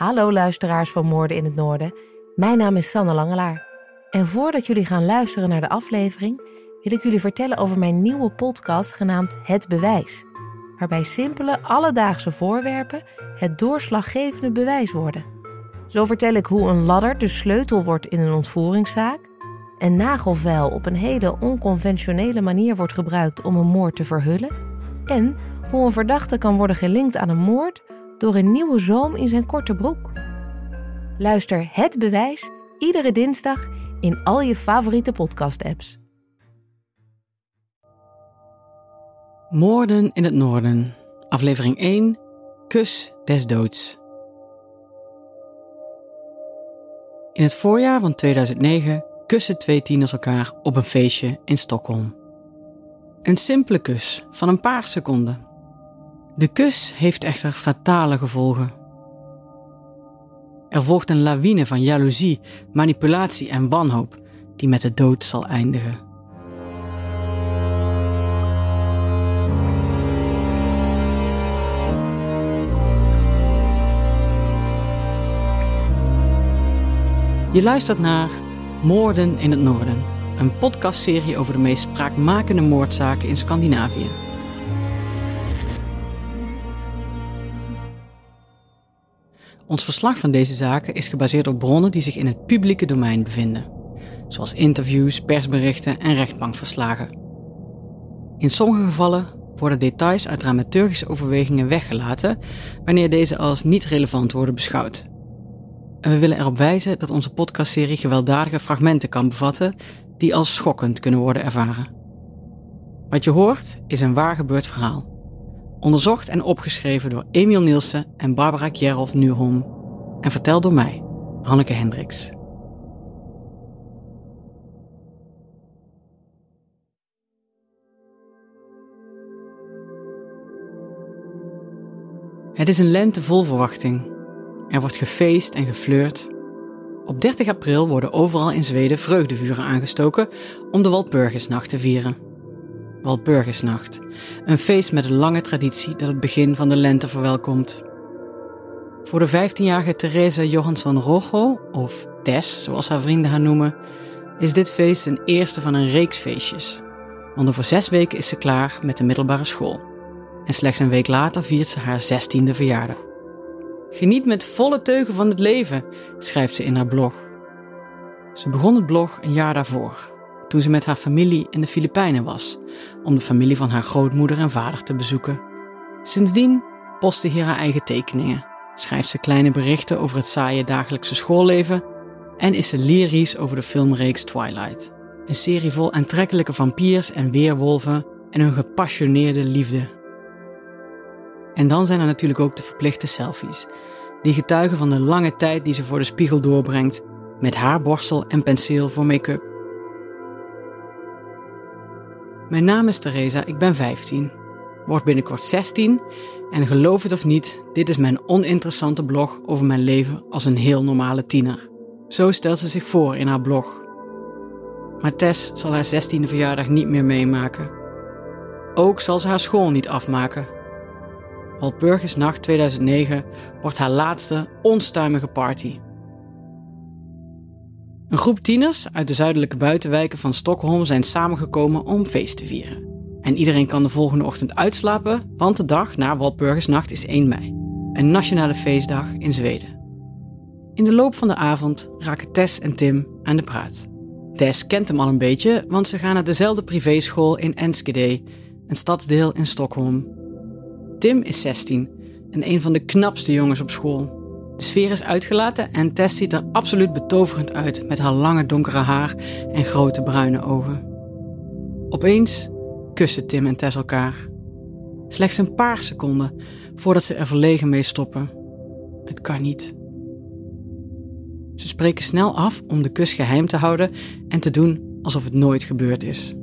Hallo luisteraars van Moorden in het Noorden. Mijn naam is Sanne Langelaar. En voordat jullie gaan luisteren naar de aflevering, wil ik jullie vertellen over mijn nieuwe podcast genaamd Het Bewijs. Waarbij simpele, alledaagse voorwerpen het doorslaggevende bewijs worden. Zo vertel ik hoe een ladder de sleutel wordt in een ontvoeringszaak, een nagelvel op een hele onconventionele manier wordt gebruikt om een moord te verhullen en hoe een verdachte kan worden gelinkt aan een moord door een nieuwe zoom in zijn korte broek. Luister Het Bewijs iedere dinsdag in al je favoriete podcast-apps. Moorden in het Noorden, aflevering 1, Kus des Doods. In het voorjaar van 2009 kussen twee tieners elkaar op een feestje in Stockholm. Een simpele kus van een paar seconden. De kus heeft echter fatale gevolgen. Er volgt een lawine van jaloezie, manipulatie en wanhoop die met de dood zal eindigen. Je luistert naar Moorden in het Noorden, een podcastserie over de meest spraakmakende moordzaken in Scandinavië. Ons verslag van deze zaken is gebaseerd op bronnen die zich in het publieke domein bevinden, zoals interviews, persberichten en rechtbankverslagen. In sommige gevallen worden details uit dramaturgische overwegingen weggelaten wanneer deze als niet relevant worden beschouwd. En we willen erop wijzen dat onze podcastserie gewelddadige fragmenten kan bevatten die als schokkend kunnen worden ervaren. Wat je hoort is een waar gebeurd verhaal. Onderzocht en opgeschreven door Emiel Nielsen en Barbara Kjerolf Nuholm. En verteld door mij, Hanneke Hendricks. Het is een lente vol verwachting. Er wordt gefeest en geflirt. Op 30 april worden overal in Zweden vreugdevuren aangestoken om de Walpurgisnacht te vieren. Walpurgisnacht, een feest met een lange traditie dat het begin van de lente verwelkomt. Voor de 15-jarige Therese Johansson Rojo, of Tess zoals haar vrienden haar noemen, is dit feest een eerste van een reeks feestjes. Want over zes weken is ze klaar met de middelbare school. En slechts een week later viert ze haar 16e verjaardag. Geniet met volle teugen van het leven, schrijft ze in haar blog. Ze begon het blog een jaar daarvoor, toen ze met haar familie in de Filipijnen was, om de familie van haar grootmoeder en vader te bezoeken. Sindsdien postte hier haar eigen tekeningen, schrijft ze kleine berichten over het saaie dagelijkse schoolleven en is ze lyrisch over de filmreeks Twilight. Een serie vol aantrekkelijke vampiers en weerwolven en hun gepassioneerde liefde. En dan zijn er natuurlijk ook de verplichte selfies. Die getuigen van de lange tijd die ze voor de spiegel doorbrengt met haar borstel en penseel voor make-up. Mijn naam is Theresa, ik ben 15. Word binnenkort 16 en geloof het of niet, dit is mijn oninteressante blog over mijn leven als een heel normale tiener. Zo stelt ze zich voor in haar blog. Maar Tess zal haar 16e verjaardag niet meer meemaken. Ook zal ze haar school niet afmaken Walpurgisnacht 2009 wordt haar laatste onstuimige party. Een groep tieners uit de zuidelijke buitenwijken van Stockholm zijn samengekomen om feest te vieren. En iedereen kan de volgende ochtend uitslapen, want de dag na Walpurgisnacht is 1 mei, een nationale feestdag in Zweden. In de loop van de avond raken Tess en Tim aan de praat. Tess kent hem al een beetje, want ze gaan naar dezelfde privéschool in Enschede, een stadsdeel in Stockholm, Tim is 16 en een van de knapste jongens op school. De sfeer is uitgelaten en Tess ziet er absoluut betoverend uit met haar lange donkere haar en grote bruine ogen. Opeens kussen Tim en Tess elkaar. Slechts een paar seconden voordat ze er verlegen mee stoppen. Het kan niet. Ze spreken snel af om de kus geheim te houden en te doen alsof het nooit gebeurd is.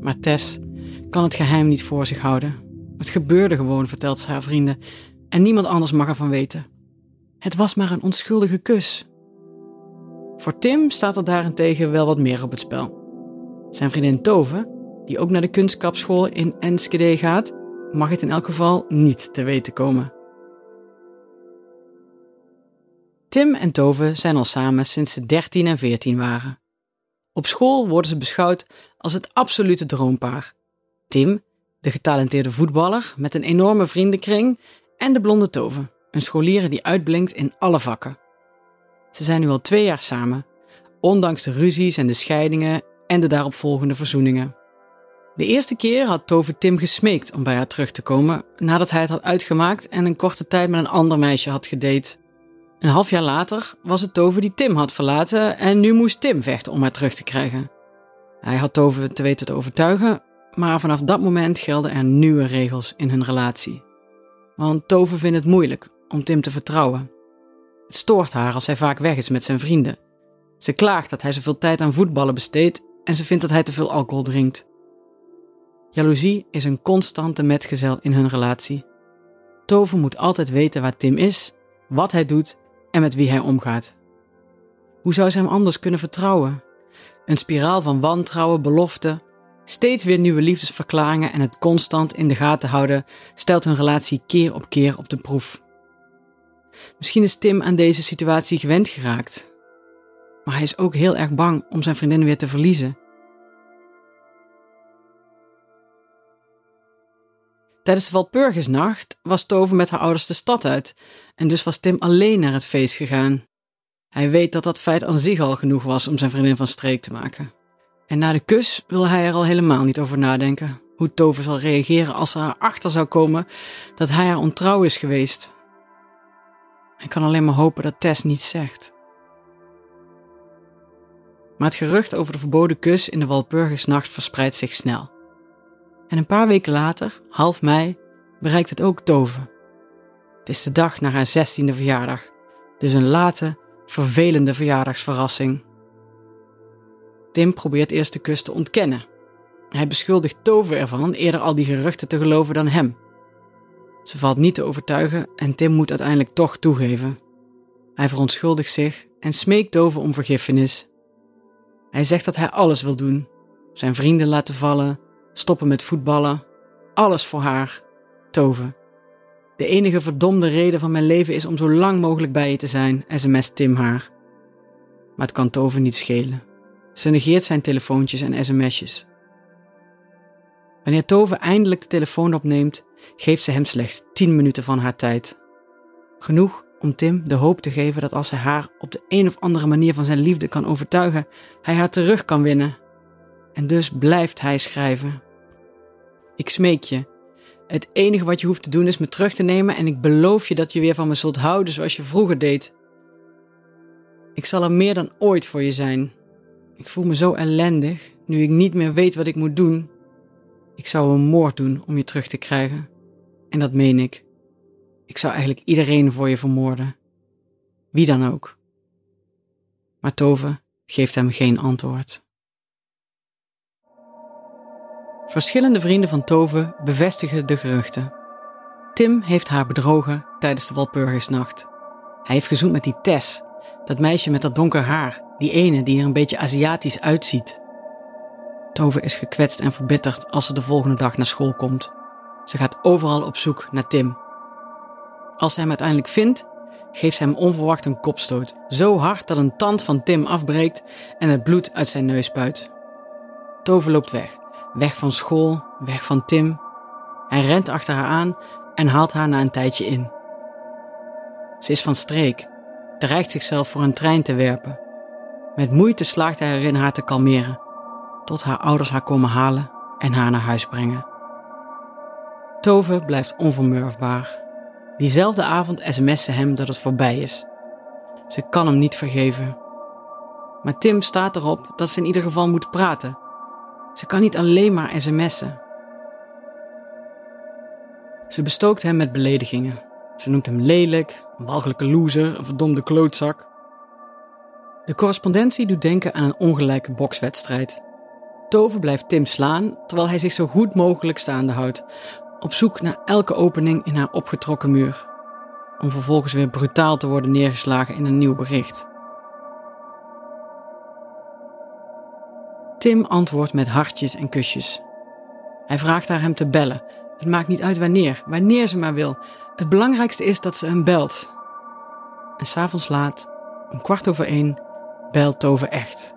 Maar Tess kan het geheim niet voor zich houden. Het gebeurde gewoon, vertelt ze haar vrienden, en niemand anders mag ervan weten. Het was maar een onschuldige kus. Voor Tim staat er daarentegen wel wat meer op het spel. Zijn vriendin Tove, die ook naar de kunstkapschool in Enschede gaat, mag het in elk geval niet te weten komen. Tim en Tove zijn al samen sinds ze 13 en 14 waren. Op school worden ze beschouwd als het absolute droompaar. Tim, de getalenteerde voetballer met een enorme vriendenkring, en de blonde Tove, een scholier die uitblinkt in alle vakken. Ze zijn nu al twee jaar samen, ondanks de ruzies en de scheidingen en de daaropvolgende verzoeningen. De eerste keer had Tove Tim gesmeekt om bij haar terug te komen nadat hij het had uitgemaakt en een korte tijd met een ander meisje had gedate. Een half jaar later was het Tove die Tim had verlaten en nu moest Tim vechten om haar terug te krijgen. Hij had Tove te weten te overtuigen, maar vanaf dat moment gelden er nieuwe regels in hun relatie. Want Tove vindt het moeilijk om Tim te vertrouwen. Het stoort haar als hij vaak weg is met zijn vrienden. Ze klaagt dat hij zoveel tijd aan voetballen besteedt en ze vindt dat hij te veel alcohol drinkt. Jaloezie is een constante metgezel in hun relatie. Tove moet altijd weten waar Tim is, wat hij doet en met wie hij omgaat. Hoe zou ze hem anders kunnen vertrouwen? Een spiraal van wantrouwen, beloften, steeds weer nieuwe liefdesverklaringen en het constant in de gaten houden stelt hun relatie keer op keer op de proef. Misschien is Tim aan deze situatie gewend geraakt, maar hij is ook heel erg bang om zijn vriendin weer te verliezen. Tijdens de Walpurgisnacht was Tove met haar ouders de stad uit en dus was Tim alleen naar het feest gegaan. Hij weet dat dat feit aan zich al genoeg was om zijn vriendin van streek te maken. En na de kus wil hij er al helemaal niet over nadenken. Hoe Tove zal reageren als er haar achter zou komen dat hij haar ontrouw is geweest. Hij kan alleen maar hopen dat Tess niets zegt. Maar het gerucht over de verboden kus in de Walpurgisnacht verspreidt zich snel. En een paar weken later, half mei, bereikt het ook Tove. Het is de dag na haar zestiende verjaardag, dus een late, vervelende verjaardagsverrassing. Tim probeert eerst de kus te ontkennen. Hij beschuldigt Tove ervan eerder al die geruchten te geloven dan hem. Ze valt niet te overtuigen en Tim moet uiteindelijk toch toegeven. Hij verontschuldigt zich en smeekt Tove om vergiffenis. Hij zegt dat hij alles wil doen: zijn vrienden laten vallen, stoppen met voetballen, alles voor haar, Tove. De enige verdomde reden van mijn leven is om zo lang mogelijk bij je te zijn, sms Tim haar. Maar het kan Tove niet schelen. Ze negeert zijn telefoontjes en sms'jes. Wanneer Tove eindelijk de telefoon opneemt, geeft ze hem slechts 10 minuten van haar tijd. Genoeg om Tim de hoop te geven dat als hij haar op de een of andere manier van zijn liefde kan overtuigen, hij haar terug kan winnen. En dus blijft hij schrijven. Ik smeek je. Het enige wat je hoeft te doen is me terug te nemen en ik beloof je dat je weer van me zult houden zoals je vroeger deed. Ik zal er meer dan ooit voor je zijn. Ik voel me zo ellendig nu ik niet meer weet wat ik moet doen. Ik zou een moord doen om je terug te krijgen. En dat meen ik. Ik zou eigenlijk iedereen voor je vermoorden. Wie dan ook. Maar Tove geeft hem geen antwoord. Verschillende vrienden van Tove bevestigen de geruchten. Tim heeft haar bedrogen tijdens de Walpurgisnacht. Hij heeft gezoend met die Tess, dat meisje met dat donker haar, die ene die er een beetje Aziatisch uitziet. Tove is gekwetst en verbitterd als ze de volgende dag naar school komt. Ze gaat overal op zoek naar Tim. Als ze hem uiteindelijk vindt, geeft ze hem onverwacht een kopstoot. Zo hard dat een tand van Tim afbreekt en het bloed uit zijn neus spuit. Tove loopt weg. Weg van school, weg van Tim. Hij rent achter haar aan en haalt haar na een tijdje in. Ze is van streek, dreigt zichzelf voor een trein te werpen. Met moeite slaagt hij erin haar te kalmeren, tot haar ouders haar komen halen en haar naar huis brengen. Tove blijft onvermurfbaar. Diezelfde avond sms ze hem dat het voorbij is. Ze kan hem niet vergeven. Maar Tim staat erop dat ze in ieder geval moet praten. Ze kan niet alleen maar sms'en. Ze bestookt hem met beledigingen. Ze noemt hem lelijk, een walgelijke loser, een verdomde klootzak. De correspondentie doet denken aan een ongelijke bokswedstrijd. Tove blijft Tim slaan terwijl hij zich zo goed mogelijk staande houdt, op zoek naar elke opening in haar opgetrokken muur, om vervolgens weer brutaal te worden neergeslagen in een nieuw bericht. Tim antwoordt met hartjes en kusjes. Hij vraagt haar hem te bellen. Het maakt niet uit wanneer, wanneer ze maar wil. Het belangrijkste is dat ze hem belt. en s'avonds laat, om kwart over één, belt Tove echt.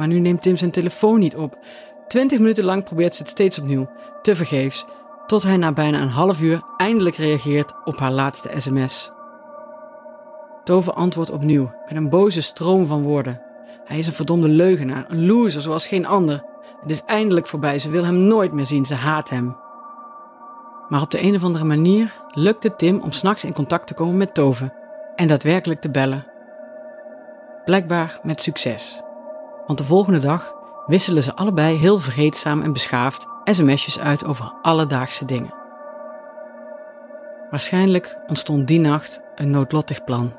Maar nu neemt Tim zijn telefoon niet op. Twintig minuten lang probeert ze het steeds opnieuw, tevergeefs, tot hij na bijna een half uur eindelijk reageert op haar laatste sms. Tove antwoordt opnieuw met een boze stroom van woorden. Hij is een verdomde leugenaar, een loser zoals geen ander. Het is eindelijk voorbij, ze wil hem nooit meer zien, ze haat hem. Maar op de een of andere manier lukt het Tim om s'nachts in contact te komen met Tove en daadwerkelijk te bellen. Blijkbaar met succes. Want de volgende dag wisselen ze allebei heel vergeetzaam en beschaafd sms'jes uit over alledaagse dingen. Waarschijnlijk ontstond die nacht een noodlottig plan.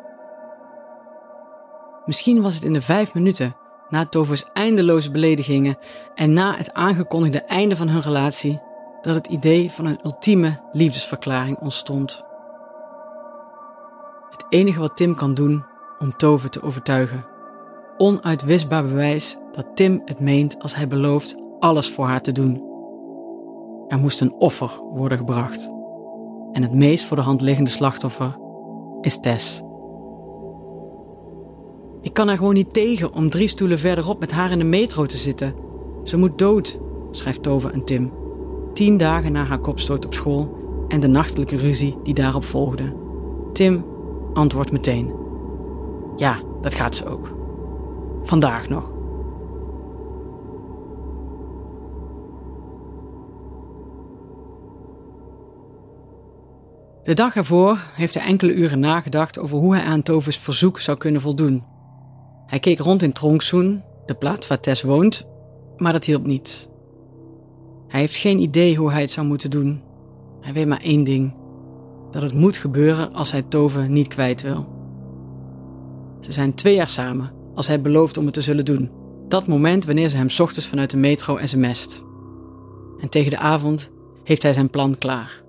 Misschien was het in de vijf minuten na Tovers eindeloze beledigingen en na het aangekondigde einde van hun relatie dat het idee van een ultieme liefdesverklaring ontstond. Het enige wat Tim kan doen om Tove te overtuigen. Onuitwisbaar bewijs dat Tim het meent als hij belooft alles voor haar te doen. Er moest een offer worden gebracht. En het meest voor de hand liggende slachtoffer is Tess. Ik kan er gewoon niet tegen om drie stoelen verderop met haar in de metro te zitten. Ze moet dood, schrijft Tove aan Tim. Tien dagen na haar kopstoot op school en de nachtelijke ruzie die daarop volgde. Tim antwoordt meteen. Ja, dat gaat ze ook. Vandaag nog. De dag ervoor heeft hij enkele uren nagedacht over hoe hij aan Tovers verzoek zou kunnen voldoen. Hij keek rond in Tronksoen, de plaats waar Tess woont, maar dat hielp niet. Hij heeft geen idee hoe hij het zou moeten doen. Hij weet maar één ding: dat het moet gebeuren als hij Tove niet kwijt wil. Ze zijn twee jaar samen, als hij belooft om het te zullen doen. Dat moment wanneer ze hem ochtends vanuit de metro sms't. En tegen de avond heeft hij zijn plan klaar.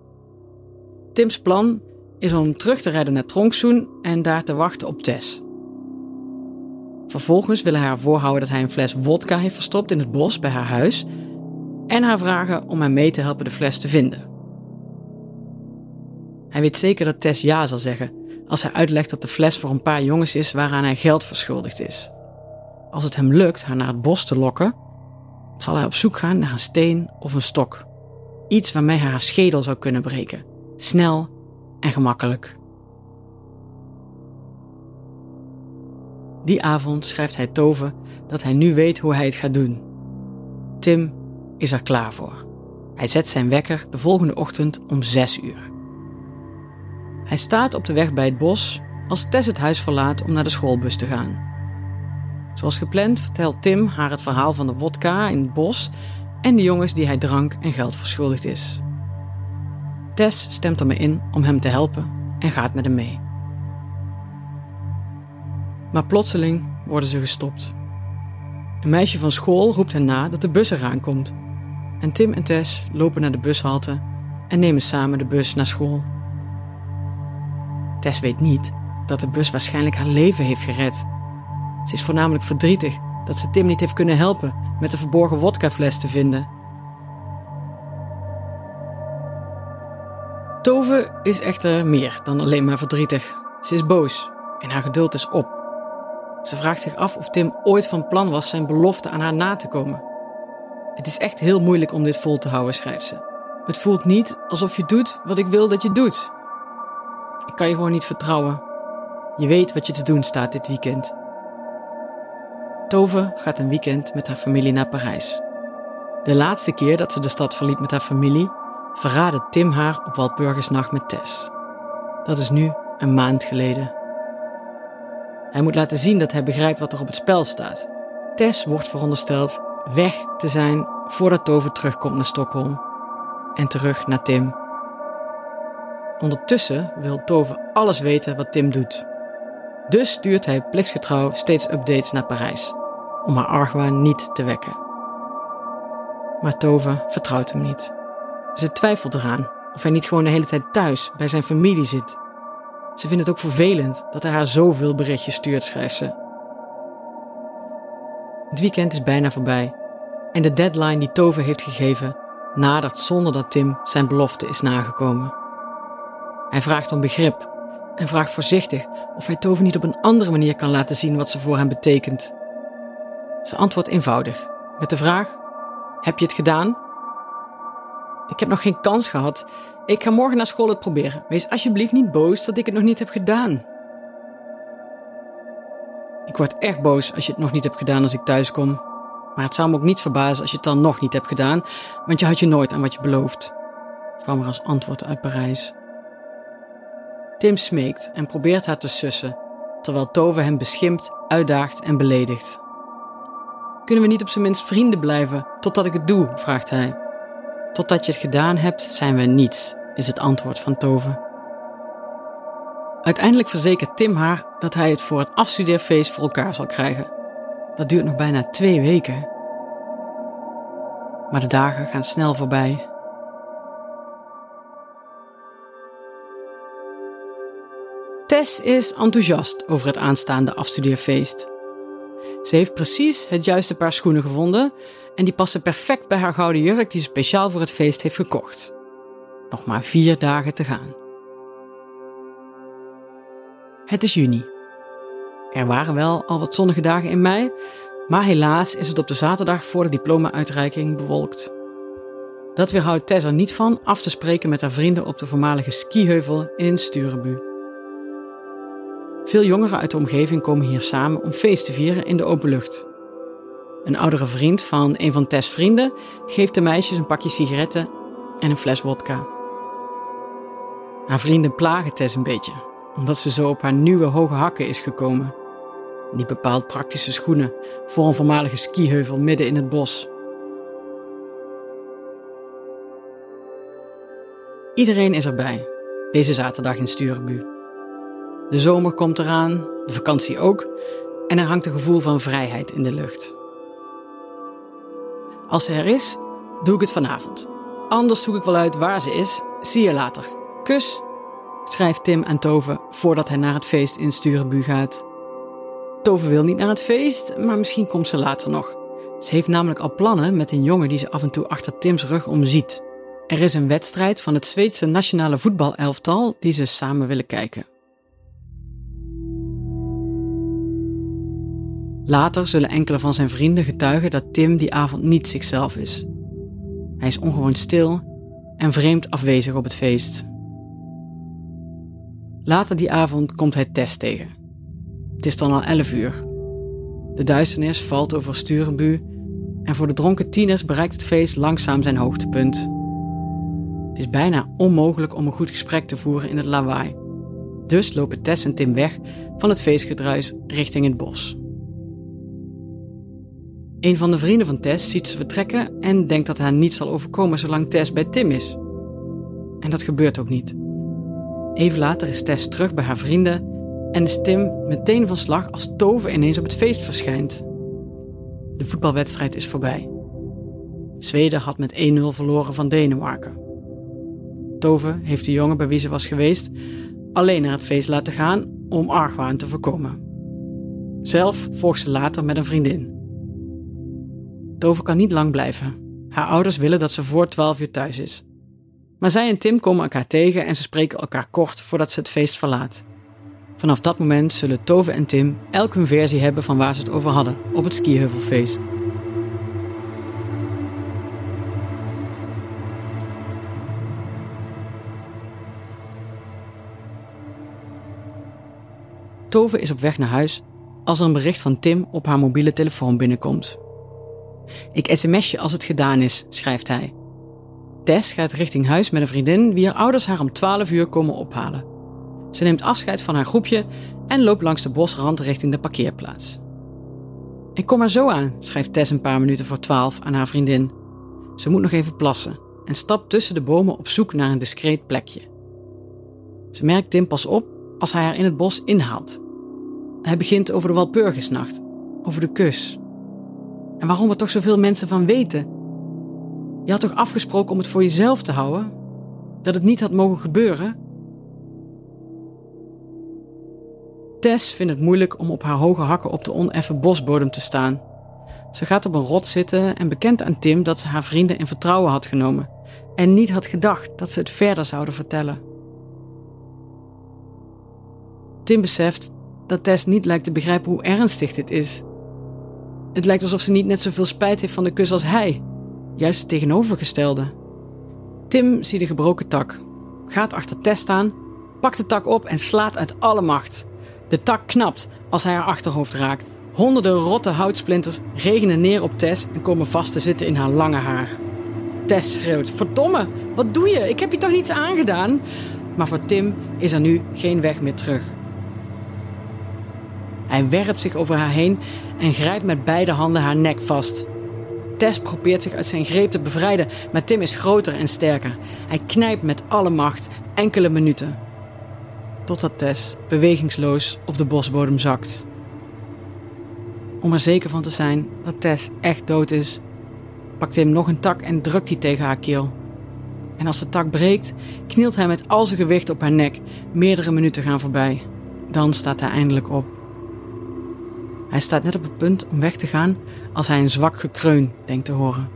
Tim's plan is om terug te rijden naar Tronksoen en daar te wachten op Tess. Vervolgens wil hij haar voorhouden dat hij een fles wodka heeft verstopt in het bos bij haar huis en haar vragen om hem mee te helpen de fles te vinden. Hij weet zeker dat Tess ja zal zeggen als hij uitlegt dat de fles voor een paar jongens is waaraan hij geld verschuldigd is. Als het hem lukt haar naar het bos te lokken, zal hij op zoek gaan naar een steen of een stok. Iets waarmee hij haar schedel zou kunnen breken. Snel en gemakkelijk. Die avond schrijft hij Tove dat hij nu weet hoe hij het gaat doen. Tim is er klaar voor. Hij zet zijn wekker de volgende ochtend om zes uur. Hij staat op de weg bij het bos als Tess het huis verlaat om naar de schoolbus te gaan. Zoals gepland vertelt Tim haar het verhaal van de wodka in het bos en de jongens die hij drank en geld verschuldigd is. Tess stemt ermee in om hem te helpen en gaat met hem mee. Maar plotseling worden ze gestopt. Een meisje van school roept hen na dat de bus eraan komt. En Tim en Tess lopen naar de bushalte en nemen samen de bus naar school. Tess weet niet dat de bus waarschijnlijk haar leven heeft gered. Ze is voornamelijk verdrietig dat ze Tim niet heeft kunnen helpen met de verborgen wodkafles te vinden. Tove is echter meer dan alleen maar verdrietig. Ze is boos en haar geduld is op. Ze vraagt zich af of Tim ooit van plan was zijn belofte aan haar na te komen. Het is echt heel moeilijk om dit vol te houden, schrijft ze. Het voelt niet alsof je doet wat ik wil dat je doet. Ik kan je gewoon niet vertrouwen. Je weet wat je te doen staat dit weekend. Tove gaat een weekend met haar familie naar Parijs. De laatste keer dat ze de stad verliet met haar familie, verraadde Tim haar op Walpurgisnacht met Tess. Dat is nu een maand geleden. Hij moet laten zien dat hij begrijpt wat er op het spel staat. Tess wordt verondersteld weg te zijn voordat Tove terugkomt naar Stockholm. En terug naar Tim. Ondertussen wil Tove alles weten wat Tim doet. Dus stuurt hij plichtsgetrouw steeds updates naar Parijs, om haar argwaan niet te wekken. Maar Tove vertrouwt hem niet. Ze twijfelt eraan of hij niet gewoon de hele tijd thuis bij zijn familie zit ze vindt het ook vervelend dat hij haar zoveel berichtjes stuurt, schrijft ze. Het weekend is bijna voorbij en de deadline die Tove heeft gegeven nadert zonder dat Tim zijn belofte is nagekomen. Hij vraagt om begrip en vraagt voorzichtig of hij Tove niet op een andere manier kan laten zien wat ze voor hem betekent. Ze antwoordt eenvoudig, met de vraag: Heb je het gedaan? Ik heb nog geen kans gehad. Ik ga morgen naar school het proberen. Wees alsjeblieft niet boos dat ik het nog niet heb gedaan. Ik word echt boos als je het nog niet hebt gedaan als ik thuis kom. Maar het zou me ook niet verbazen als je het dan nog niet hebt gedaan, want je had je nooit aan wat je belooft. kwam er als antwoord uit Parijs. Tim smeekt en probeert haar te sussen, terwijl Tove hem beschimpt, uitdaagt en beledigt. Kunnen we niet op zijn minst vrienden blijven totdat ik het doe? vraagt hij. Totdat je het gedaan hebt, zijn we niets, is het antwoord van Tove. Uiteindelijk verzekert Tim haar dat hij het voor het afstudeerfeest voor elkaar zal krijgen. Dat duurt nog bijna twee weken. Maar de dagen gaan snel voorbij. Tess is enthousiast over het aanstaande afstudeerfeest. Ze heeft precies het juiste paar schoenen gevonden en die passen perfect bij haar gouden jurk die ze speciaal voor het feest heeft gekocht. Nog maar vier dagen te gaan. Het is juni. Er waren wel al wat zonnige dagen in mei, maar helaas is het op de zaterdag voor de diploma-uitreiking bewolkt. Dat weerhoudt Tess er niet van af te spreken met haar vrienden op de voormalige skiheuvel in Sturenbu. Veel jongeren uit de omgeving komen hier samen om feest te vieren in de open lucht. Een oudere vriend van een van Tess' vrienden geeft de meisjes een pakje sigaretten en een fles wodka. Haar vrienden plagen Tess een beetje, omdat ze zo op haar nieuwe hoge hakken is gekomen. Niet bepaald praktische schoenen voor een voormalige skiheuvel midden in het bos. Iedereen is erbij, deze zaterdag in Sturenbu. De zomer komt eraan, de vakantie ook, en er hangt een gevoel van vrijheid in de lucht. Als ze er is, doe ik het vanavond. Anders zoek ik wel uit waar ze is. Zie je later. Kus, schrijft Tim aan Tove voordat hij naar het feest in Sturenbu gaat. Tove wil niet naar het feest, maar misschien komt ze later nog. Ze heeft namelijk al plannen met een jongen die ze af en toe achter Tims rug omziet. Er is een wedstrijd van het Zweedse nationale voetbalelftal die ze samen willen kijken. Later zullen enkele van zijn vrienden getuigen dat Tim die avond niet zichzelf is. Hij is ongewoon stil en vreemd afwezig op het feest. Later die avond komt hij Tess tegen. Het is dan al 11 uur. De duisternis valt over Sturenbu en voor de dronken tieners bereikt het feest langzaam zijn hoogtepunt. Het is bijna onmogelijk om een goed gesprek te voeren in het lawaai. Dus lopen Tess en Tim weg van het feestgedruis richting het bos. Een van de vrienden van Tess ziet ze vertrekken en denkt dat haar niets zal overkomen zolang Tess bij Tim is. En dat gebeurt ook niet. Even later is Tess terug bij haar vrienden en is Tim meteen van slag als Tove ineens op het feest verschijnt. De voetbalwedstrijd is voorbij. Zweden had met 1-0 verloren van Denemarken. Tove heeft de jongen bij wie ze was geweest alleen naar het feest laten gaan om argwaan te voorkomen. Zelf volgt ze later met een vriendin. Tove kan niet lang blijven. Haar ouders willen dat ze voor 12 uur thuis is. Maar zij en Tim komen elkaar tegen en ze spreken elkaar kort voordat ze het feest verlaat. Vanaf dat moment zullen Tove en Tim elk hun versie hebben van waar ze het over hadden op het skiheuvelfeest. Tove is op weg naar huis als er een bericht van Tim op haar mobiele telefoon binnenkomt. Ik sms je als het gedaan is, schrijft hij. Tess gaat richting huis met een vriendin wie haar ouders haar om 12 uur komen ophalen. Ze neemt afscheid van haar groepje en loopt langs de bosrand richting de parkeerplaats. Ik kom er zo aan, schrijft Tess een paar minuten voor 12 aan haar vriendin. Ze moet nog even plassen en stapt tussen de bomen op zoek naar een discreet plekje. Ze merkt Tim pas op als hij haar in het bos inhaalt. Hij begint over de Walpurgisnacht, over de kus, en waarom er toch zoveel mensen van weten. Je had toch afgesproken om het voor jezelf te houden? Dat het niet had mogen gebeuren? Tess vindt het moeilijk om op haar hoge hakken op de oneffen bosbodem te staan. Ze gaat op een rot zitten en bekent aan Tim dat ze haar vrienden in vertrouwen had genomen en niet had gedacht dat ze het verder zouden vertellen. Tim beseft dat Tess niet lijkt te begrijpen hoe ernstig dit is. Het lijkt alsof ze niet net zoveel spijt heeft van de kus als hij, juist het tegenovergestelde. Tim ziet de gebroken tak, gaat achter Tess staan, pakt de tak op en slaat uit alle macht. De tak knapt als hij haar achterhoofd raakt. Honderden rotte houtsplinters regenen neer op Tess en komen vast te zitten in haar lange haar. Tess schreeuwt: Verdomme, wat doe je? Ik heb je toch niets aangedaan? Maar voor Tim is er nu geen weg meer terug. Hij werpt zich over haar heen en grijpt met beide handen haar nek vast. Tess probeert zich uit zijn greep te bevrijden, maar Tim is groter en sterker. Hij knijpt met alle macht enkele minuten. Totdat Tess bewegingsloos op de bosbodem zakt. Om er zeker van te zijn dat Tess echt dood is, pakt Tim nog een tak en drukt die tegen haar keel. En als de tak breekt, knielt hij met al zijn gewicht op haar nek. Meerdere minuten gaan voorbij. Dan staat hij eindelijk op. Hij staat net op het punt om weg te gaan als hij een zwak gekreun denkt te horen.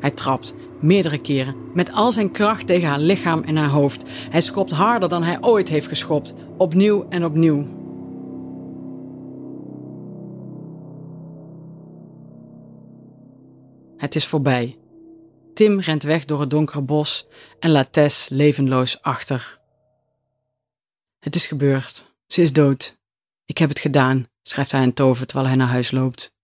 Hij trapt, meerdere keren, met al zijn kracht tegen haar lichaam en haar hoofd. Hij schopt harder dan hij ooit heeft geschopt, opnieuw en opnieuw. Het is voorbij. Tim rent weg door het donkere bos en laat Tess levenloos achter. Het is gebeurd. Ze is dood. Ik heb het gedaan, schrijft hij aan Tove terwijl hij naar huis loopt.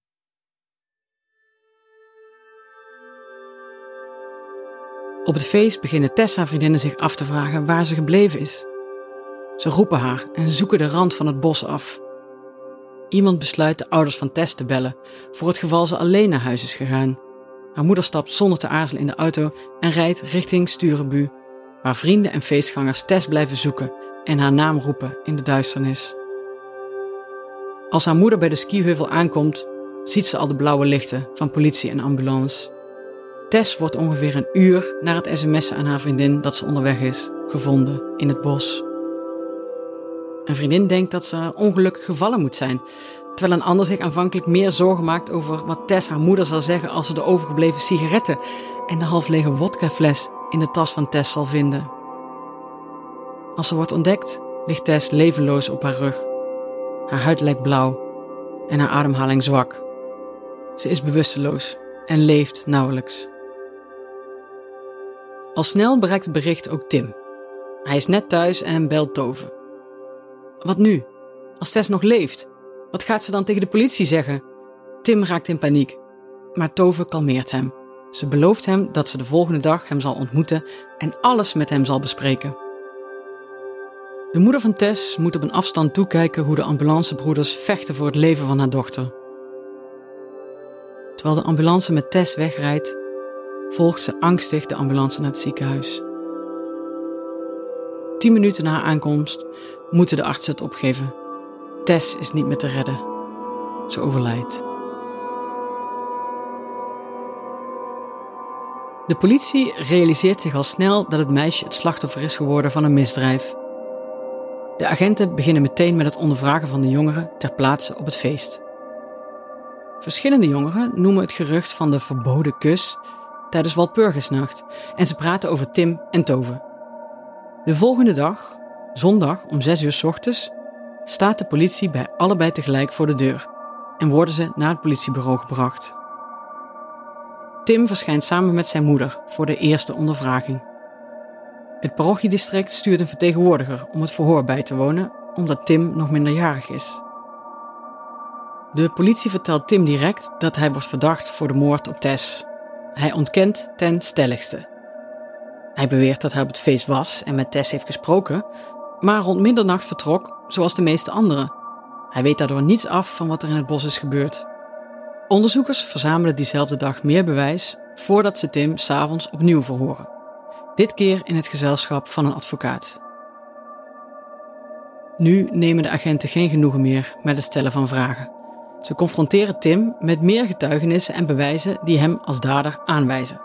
Op het feest beginnen Tess haar vriendinnen zich af te vragen waar ze gebleven is. Ze roepen haar en zoeken de rand van het bos af. Iemand besluit de ouders van Tess te bellen voor het geval ze alleen naar huis is gegaan. Haar moeder stapt zonder te aarzelen in de auto en rijdt richting Sturenbu, waar vrienden en feestgangers Tess blijven zoeken en haar naam roepen in de duisternis. Als haar moeder bij de skiheuvel aankomt, ziet ze al de blauwe lichten van politie en ambulance. Tess wordt ongeveer een uur na het sms'en aan haar vriendin dat ze onderweg is, gevonden in het bos. Een vriendin denkt dat ze ongelukkig gevallen moet zijn, terwijl een ander zich aanvankelijk meer zorgen maakt over wat Tess haar moeder zal zeggen als ze de overgebleven sigaretten en de half lege wodkafles in de tas van Tess zal vinden. Als ze wordt ontdekt, ligt Tess levenloos op haar rug. Haar huid lijkt blauw en haar ademhaling zwak. Ze is bewusteloos en leeft nauwelijks. Al snel bereikt het bericht ook Tim. Hij is net thuis en belt Tove. Wat nu? Als Tess nog leeft, wat gaat ze dan tegen de politie zeggen? Tim raakt in paniek, maar Tove kalmeert hem. Ze belooft hem dat ze de volgende dag hem zal ontmoeten en alles met hem zal bespreken. De moeder van Tess moet op een afstand toekijken hoe de ambulancebroeders vechten voor het leven van haar dochter. Terwijl de ambulance met Tess wegrijdt, volgt ze angstig de ambulance naar het ziekenhuis. Tien minuten na haar aankomst moeten de artsen het opgeven. Tess is niet meer te redden. Ze overlijdt. De politie realiseert zich al snel dat het meisje het slachtoffer is geworden van een misdrijf. De agenten beginnen meteen met het ondervragen van de jongeren ter plaatse op het feest. Verschillende jongeren noemen het gerucht van de verboden kus tijdens Walpurgisnacht en ze praten over Tim en Tove. De volgende dag, zondag om 6 uur s ochtends, staat de politie bij allebei tegelijk voor de deur en worden ze naar het politiebureau gebracht. Tim verschijnt samen met zijn moeder voor de eerste ondervraging. Het parochiedistrict stuurt een vertegenwoordiger om het verhoor bij te wonen, omdat Tim nog minderjarig is. De politie vertelt Tim direct dat hij wordt verdacht voor de moord op Tess. Hij ontkent ten stelligste. Hij beweert dat hij op het feest was en met Tess heeft gesproken, maar rond middernacht vertrok, zoals de meeste anderen. Hij weet daardoor niets af van wat er in het bos is gebeurd. Onderzoekers verzamelen diezelfde dag meer bewijs voordat ze Tim s'avonds opnieuw verhoren. Dit keer in het gezelschap van een advocaat. Nu nemen de agenten geen genoegen meer met het stellen van vragen. Ze confronteren Tim met meer getuigenissen en bewijzen die hem als dader aanwijzen.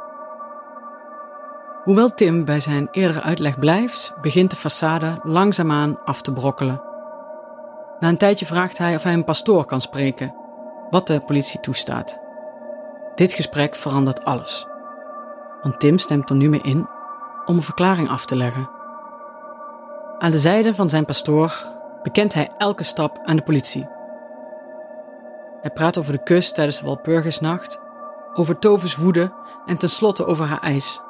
Hoewel Tim bij zijn eerdere uitleg blijft, begint de façade langzaamaan af te brokkelen. Na een tijdje vraagt hij of hij een pastoor kan spreken, wat de politie toestaat. Dit gesprek verandert alles. Want Tim stemt er nu mee in om een verklaring af te leggen. Aan de zijde van zijn pastoor bekent hij elke stap aan de politie. Hij praat over de kus tijdens de Walpurgisnacht, over Tove's woede en tenslotte over haar eis.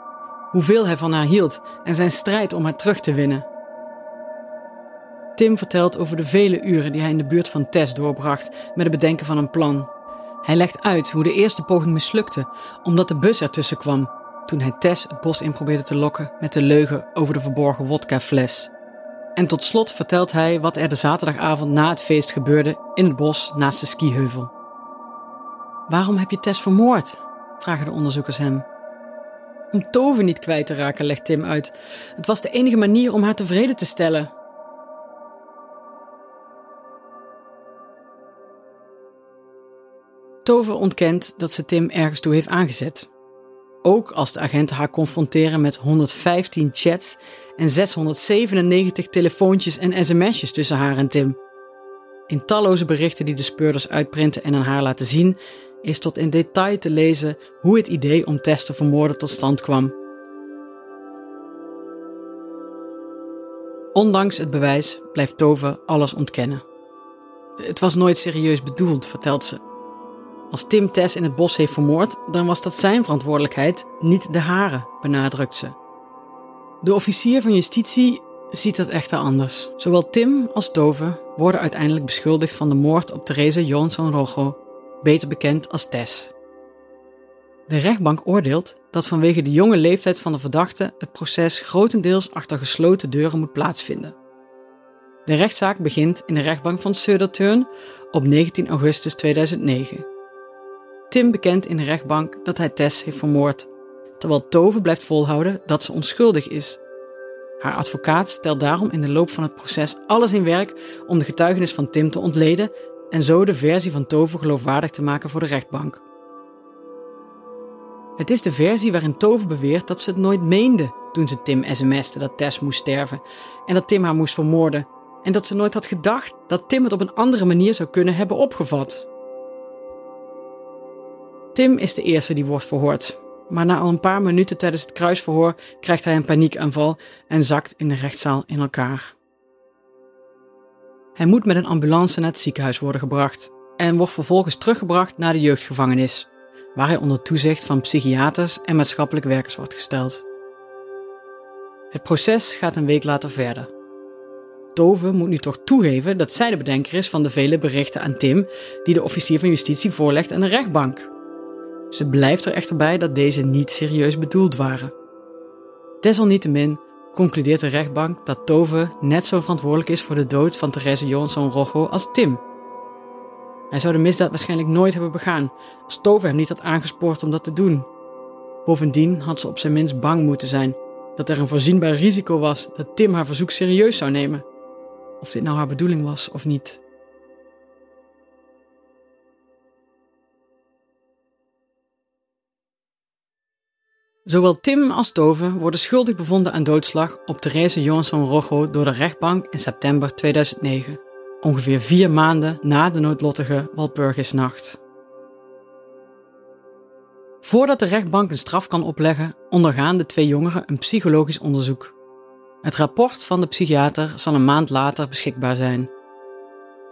Hoeveel hij van haar hield en zijn strijd om haar terug te winnen. Tim vertelt over de vele uren die hij in de buurt van Tess doorbracht met het bedenken van een plan. Hij legt uit hoe de eerste poging mislukte omdat de bus ertussen kwam toen hij Tess het bos in probeerde te lokken met de leugen over de verborgen wodkafles. En tot slot vertelt hij wat er de zaterdagavond na het feest gebeurde in het bos naast de skiheuvel. Waarom heb je Tess vermoord? vragen de onderzoekers hem. Om Tove niet kwijt te raken, legt Tim uit. Het was de enige manier om haar tevreden te stellen. Tove ontkent dat ze Tim ergens toe heeft aangezet. Ook als de agenten haar confronteren met 115 chats en 697 telefoontjes en sms'jes tussen haar en Tim. In talloze berichten die de speurders uitprinten en aan haar laten zien, is tot in detail te lezen hoe het idee om Tess te vermoorden tot stand kwam. Ondanks het bewijs blijft Tove alles ontkennen. Het was nooit serieus bedoeld, vertelt ze. Als Tim Tess in het bos heeft vermoord, dan was dat zijn verantwoordelijkheid, niet de hare, benadrukt ze. De officier van justitie ziet dat echter anders. Zowel Tim als Tove worden uiteindelijk beschuldigd van de moord op Therese Johansson Rojo, beter bekend als Tess. De rechtbank oordeelt dat vanwege de jonge leeftijd van de verdachte het proces grotendeels achter gesloten deuren moet plaatsvinden. De rechtszaak begint in de rechtbank van Södertörn op 19 augustus 2009. Tim bekent in de rechtbank dat hij Tess heeft vermoord, terwijl Tove blijft volhouden dat ze onschuldig is. Haar advocaat stelt daarom in de loop van het proces alles in werk om de getuigenis van Tim te ontleden en zo de versie van Tove geloofwaardig te maken voor de rechtbank. Het is de versie waarin Tove beweert dat ze het nooit meende toen ze Tim sms'te dat Tess moest sterven en dat Tim haar moest vermoorden en dat ze nooit had gedacht dat Tim het op een andere manier zou kunnen hebben opgevat. Tim is de eerste die wordt verhoord. Maar na al een paar minuten tijdens het kruisverhoor krijgt hij een paniekaanval en zakt in de rechtszaal in elkaar. Hij moet met een ambulance naar het ziekenhuis worden gebracht en wordt vervolgens teruggebracht naar de jeugdgevangenis, waar hij onder toezicht van psychiaters en maatschappelijk werkers wordt gesteld. Het proces gaat een week later verder. Tove moet nu toch toegeven dat zij de bedenker is van de vele berichten aan Tim die de officier van justitie voorlegt aan de rechtbank. Ze blijft er echter bij dat deze niet serieus bedoeld waren. Desalniettemin concludeert de rechtbank dat Tove net zo verantwoordelijk is voor de dood van Therese Johansson Rojo als Tim. Hij zou de misdaad waarschijnlijk nooit hebben begaan als Tove hem niet had aangespoord om dat te doen. Bovendien had ze op zijn minst bang moeten zijn dat er een voorzienbaar risico was dat Tim haar verzoek serieus zou nemen. Of dit nou haar bedoeling was of niet. Zowel Tim als Tove worden schuldig bevonden aan doodslag op Therese Johansson Rojo door de rechtbank in september 2009, ongeveer vier maanden na de noodlottige Walpurgisnacht. Voordat de rechtbank een straf kan opleggen, ondergaan de twee jongeren een psychologisch onderzoek. Het rapport van de psychiater zal een maand later beschikbaar zijn.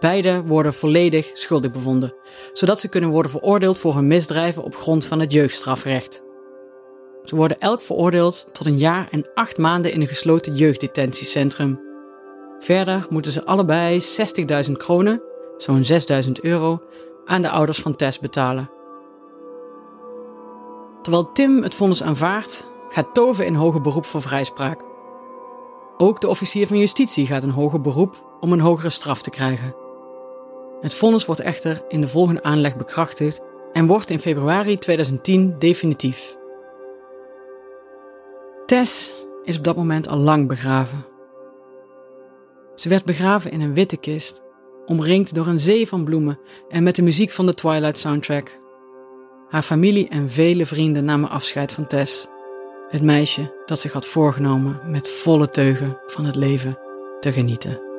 Beiden worden volledig schuldig bevonden, zodat ze kunnen worden veroordeeld voor hun misdrijven op grond van het jeugdstrafrecht. Ze worden elk veroordeeld tot een jaar en acht maanden in een gesloten jeugddetentiecentrum. Verder moeten ze allebei 60.000 kronen, zo'n 6.000 euro, aan de ouders van Tess betalen. Terwijl Tim het vonnis aanvaardt, gaat Tove in hoger beroep voor vrijspraak. Ook de officier van justitie gaat in hoger beroep om een hogere straf te krijgen. Het vonnis wordt echter in de volgende aanleg bekrachtigd en wordt in februari 2010 definitief. Tess is op dat moment al lang begraven. Ze werd begraven in een witte kist, omringd door een zee van bloemen en met de muziek van de Twilight soundtrack. Haar familie en vele vrienden namen afscheid van Tess, het meisje dat zich had voorgenomen met volle teugen van het leven te genieten.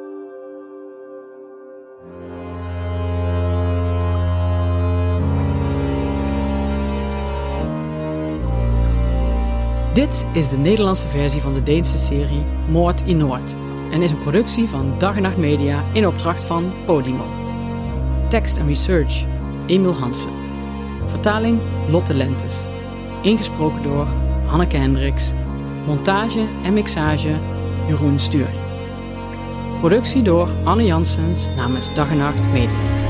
Dit is de Nederlandse versie van de Deense serie Moord in Noord. en is een productie van Dag en Nacht Media in opdracht van Podimo. Tekst en research Emil Hansen. Vertaling Lotte Lentes. Ingesproken door Hanneke Hendricks. Montage en mixage Jeroen Sturing. Productie door Anne Janssens namens Dag en Nacht Media.